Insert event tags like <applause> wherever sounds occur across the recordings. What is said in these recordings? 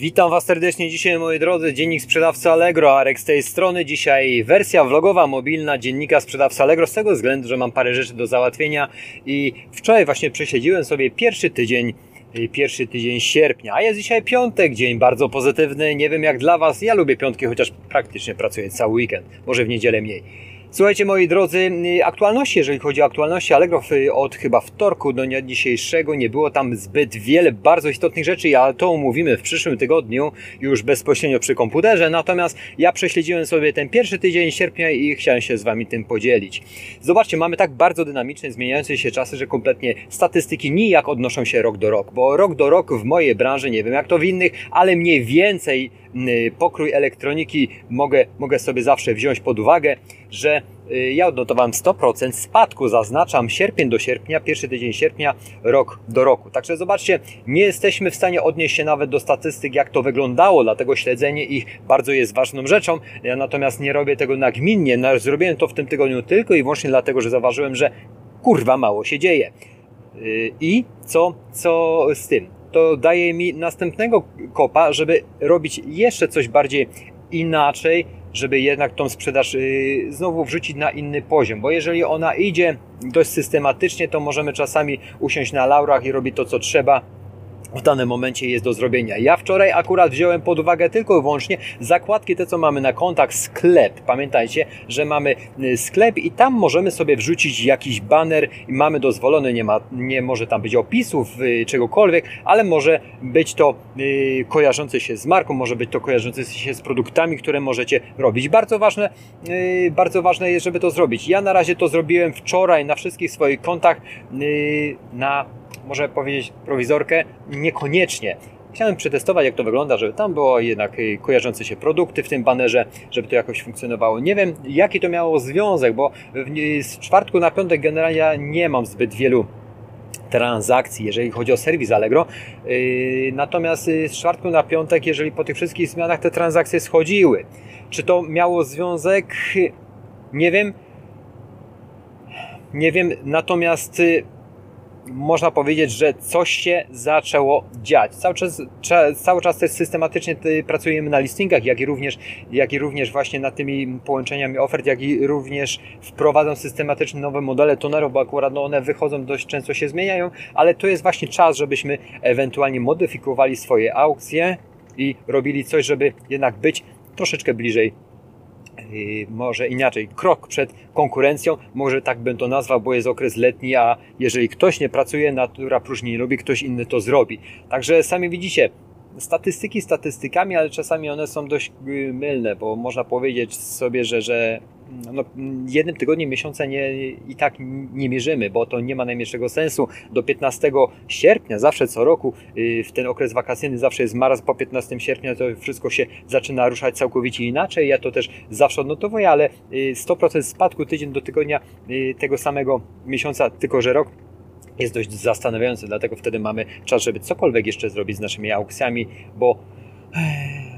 Witam Was serdecznie dzisiaj, moi drodzy. Dziennik sprzedawcy Allegro, Arek z tej strony. Dzisiaj wersja vlogowa, mobilna dziennika sprzedawcy Allegro, z tego względu, że mam parę rzeczy do załatwienia i wczoraj właśnie prześledziłem sobie pierwszy tydzień y, pierwszy tydzień sierpnia, a jest dzisiaj piątek, dzień bardzo pozytywny. Nie wiem jak dla Was, ja lubię piątki, chociaż praktycznie pracuję cały weekend, może w niedzielę mniej. Słuchajcie moi drodzy, y, aktualności, jeżeli chodzi o aktualności Allegro y, od chyba wtorku do dnia dzisiejszego nie było tam zbyt wiele bardzo istotnych rzeczy, ale to omówimy w przyszłym tygodniu już bezpośrednio przy komputerze, natomiast ja prześledziłem sobie ten pierwszy tydzień sierpnia i chciałem się z Wami tym podzielić. Zobaczcie, mamy tak bardzo dynamiczne, zmieniające się czasy, że kompletnie statystyki nijak odnoszą się rok do roku, bo rok do roku w mojej branży, nie wiem jak to w innych, ale mniej więcej pokrój elektroniki mogę, mogę sobie zawsze wziąć pod uwagę, że y, ja odnotowałem 100% spadku, zaznaczam sierpień do sierpnia, pierwszy tydzień sierpnia, rok do roku. Także zobaczcie, nie jesteśmy w stanie odnieść się nawet do statystyk, jak to wyglądało, dlatego śledzenie ich bardzo jest ważną rzeczą. Ja natomiast nie robię tego nagminnie, zrobiłem to w tym tygodniu tylko i wyłącznie dlatego, że zauważyłem, że kurwa mało się dzieje. Y, I co, co z tym? To daje mi następnego kopa, żeby robić jeszcze coś bardziej inaczej, żeby jednak tą sprzedaż y, znowu wrzucić na inny poziom, bo jeżeli ona idzie dość systematycznie, to możemy czasami usiąść na laurach i robić to, co trzeba, w danym momencie jest do zrobienia. Ja wczoraj akurat wziąłem pod uwagę tylko i wyłącznie zakładki, te co mamy na kontach sklep. Pamiętajcie, że mamy y, sklep i tam możemy sobie wrzucić jakiś banner mamy dozwolony, nie, ma, nie może tam być opisów, y, czegokolwiek, ale może być to y, kojarzące się z marką, może być to kojarzące się z produktami, które możecie robić. Bardzo ważne, bardzo ważne jest, żeby to zrobić. Ja na razie to zrobiłem wczoraj na wszystkich swoich kontach na może powiedzieć prowizorkę, niekoniecznie. Chciałem przetestować, jak to wygląda, żeby tam było jednak y, kojarzące się produkty w tym banerze, żeby to jakoś funkcjonowało. Nie wiem, jaki to miało związek, bo z czwartku na piątek generalnie nie mam zbyt wielu transakcji, jeżeli chodzi o serwis Allegro. Y, natomiast y, z czwartku na piątek, jeżeli po tych wszystkich zmianach te transakcje schodziły, czy to miało związek? Nie wiem. Nie wiem, natomiast można powiedzieć, że coś się zaczęło dziać. Cały czas, cały czas też systematycznie pracujemy na listingach, jak i również, jak i również właśnie nad tymi połączeniami ofert, jak i również wprowadzam systematycznie nowe modele tonerów, bo akurat no one wychodzą, dość często się zmieniają, ale to jest właśnie czas, żebyśmy ewentualnie modyfikowali swoje aukcje i robili coś, żeby jednak być troszeczkę bliżej może inaczej, krok przed konkurencją, może tak bym to nazwał, bo jest okres letni, a jeżeli ktoś nie pracuje, natura próżni nie lubi, ktoś inny to zrobi. Także sami widzicie, statystyki statystykami, ale czasami one są dość y, mylne, bo można powiedzieć sobie, że, że no, jednym tygodniem miesiąca nie, i tak nie mierzymy, bo to nie ma najmniejszego sensu. Do 15 sierpnia, zawsze co roku, y, w ten okres wakacyjny zawsze jest maraz, po 15 sierpnia to wszystko się zaczyna ruszać całkowicie inaczej. Ja to też zawsze odnotowuję, ale 100% y, spadku tydzień do tygodnia tego samego miesiąca, tylko że rok jest dość zastanawiający, dlatego wtedy mamy czas, żeby cokolwiek jeszcze zrobić z naszymi aukcjami, bo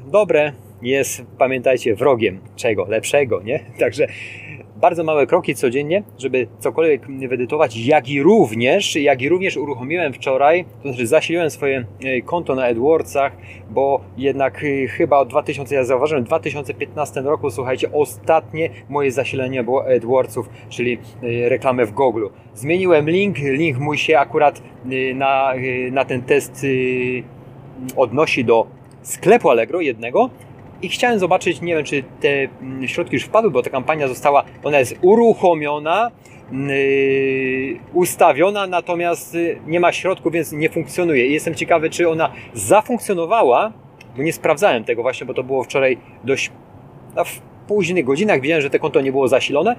dobre jest, pamiętajcie, wrogiem czego? Lepszego, nie? <laughs> Także bardzo małe kroki codziennie, żeby cokolwiek wyedytować, jak i również, jak i również uruchomiłem wczoraj, to znaczy zasiliłem swoje e, konto na AdWordsach, bo jednak e, chyba od 2000, ja zauważyłem, w 2015 roku, słuchajcie, ostatnie moje zasilenie było AdWordsów, czyli e, reklamę w Google. Zmieniłem link, link mój się akurat na, na ten test odnosi do sklepu Allegro jednego, i chciałem zobaczyć, nie wiem czy te mm, środki już wpadły, bo ta kampania została, ona jest uruchomiona, yy, ustawiona, natomiast y, nie ma środków, więc nie funkcjonuje. I jestem ciekawy, czy ona zafunkcjonowała, bo nie sprawdzałem tego właśnie, bo to było wczoraj dość no, w późnych godzinach, widziałem, że te konto nie było zasilone,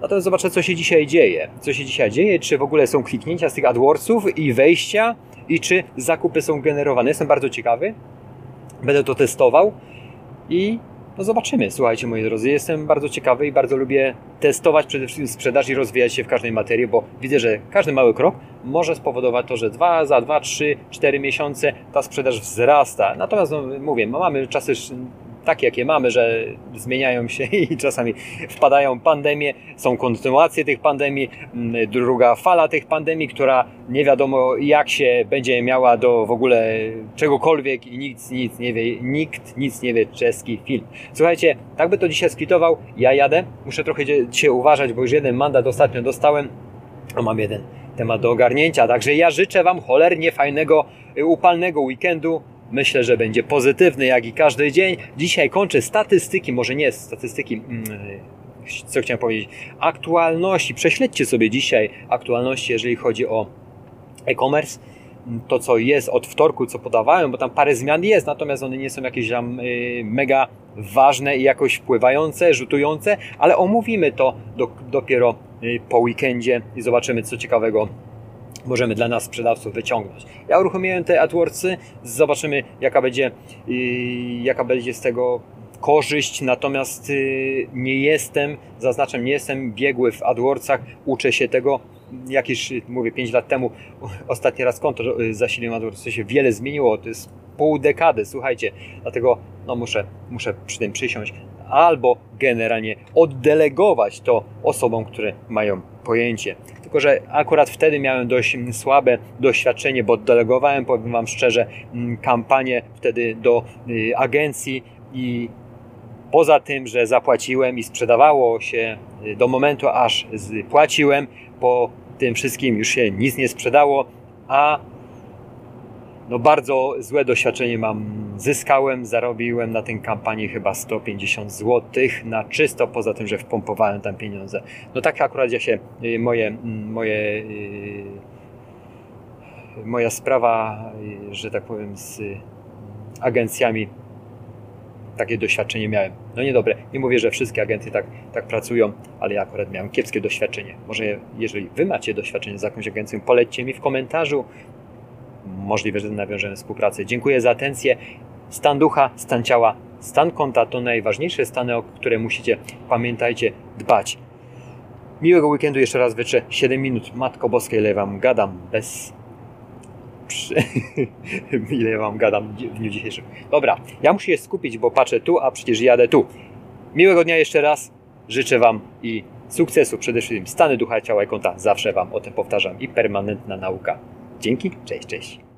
Natomiast zobaczę, co się dzisiaj dzieje. Co się dzisiaj dzieje, czy w ogóle są kliknięcia z tych AdWordsów i wejścia, i czy zakupy są generowane. Jestem bardzo ciekawy. Będę to testował. I no zobaczymy, słuchajcie moi drodzy. Jestem bardzo ciekawy i bardzo lubię testować przede wszystkim sprzedaż i rozwijać się w każdej materii, bo widzę, że każdy mały krok może spowodować to, że dwa, za 2, 3, 4 miesiące ta sprzedaż wzrasta. Natomiast no, mówię, mamy czasy takie jakie mamy, że zmieniają się <laughs> i czasami wpadają pandemie, są kontynuacje tych pandemii, mm, druga fala tych pandemii, która nie wiadomo jak się będzie miała do w ogóle czegokolwiek i nikt nic nie wie, nikt nic nie wie, czeski film. Słuchajcie, tak by to dzisiaj skwitował, ja jadę, muszę trochę dzisiaj uważać, bo już jeden mandat ostatnio dostałem, a mam jeden temat do ogarnięcia, także ja życzę Wam cholernie fajnego, upalnego weekendu, Myślę, że będzie pozytywny jak i każdy dzień. Dzisiaj kończę statystyki, może nie statystyki, mm, co chciałem powiedzieć, aktualności. Prześledźcie sobie dzisiaj aktualności, jeżeli chodzi o e-commerce. To, co jest od wtorku, co podawałem, bo tam parę zmian jest, natomiast one nie są jakieś tam y, mega ważne i jakoś wpływające, rzutujące, ale omówimy to do, dopiero y, po weekendzie i zobaczymy, co ciekawego możemy dla nas sprzedawców wyciągnąć. Ja uruchomiłem te AdWordsy, zobaczymy jaka będzie, yy, jaka będzie z tego korzyść, natomiast yy, nie jestem, zaznaczam, nie jestem biegły w AdWordsach, uczę się tego, jakieś, mówię, 5 lat temu <laughs> ostatni raz konto y, zasiliłem AdWords, to się wiele zmieniło, to jest pół dekady, słuchajcie, dlatego no muszę, muszę przy tym przysiąść, albo generalnie oddelegować to osobom, które mają pojęcie. Tylko, że akurat wtedy miałem dość słabe doświadczenie, bo delegowałem, powiem Wam szczerze, mm, kampanię wtedy do y, agencji i poza tym, że zapłaciłem i sprzedawało się y, do momentu, aż płaciłem, po tym wszystkim już się nic nie sprzedało, a no bardzo złe doświadczenie mam. Zyskałem, zarobiłem na tej kampanii chyba 150 zł na czysto, poza tym, że wpompowałem tam pieniądze. No tak akurat ja się, y, moje, mm, moje y, moja sprawa, y, że tak powiem, z agencjami takie doświadczenie miałem. No niedobre. Nie mówię, że wszystkie agenty tak, tak pracują, ale ja akurat miałem kiepskie doświadczenie. Może jeżeli Wy macie doświadczenie z jakąś agencją, polećcie mi w komentarzu możliwe, że nawiążemy współpracę. Dziękuję za atencję. Stan ducha, stan ciała, stan konta to najważniejsze stany, o które musicie, pamiętajcie, dbać. Miłego weekendu jeszcze raz wyczę 7 minut. Matko Boskiej, ile Wam gadam bez... <laughs> ile Wam gadam w dniu dzisiejszym. Dobra, ja muszę się skupić, bo patrzę tu, a przecież jadę tu. Miłego dnia jeszcze raz. Życzę Wam i sukcesu przede wszystkim stany ducha, ciała i konta. Zawsze Wam o tym powtarzam i permanentna nauka. Dzięki, cześć, cześć.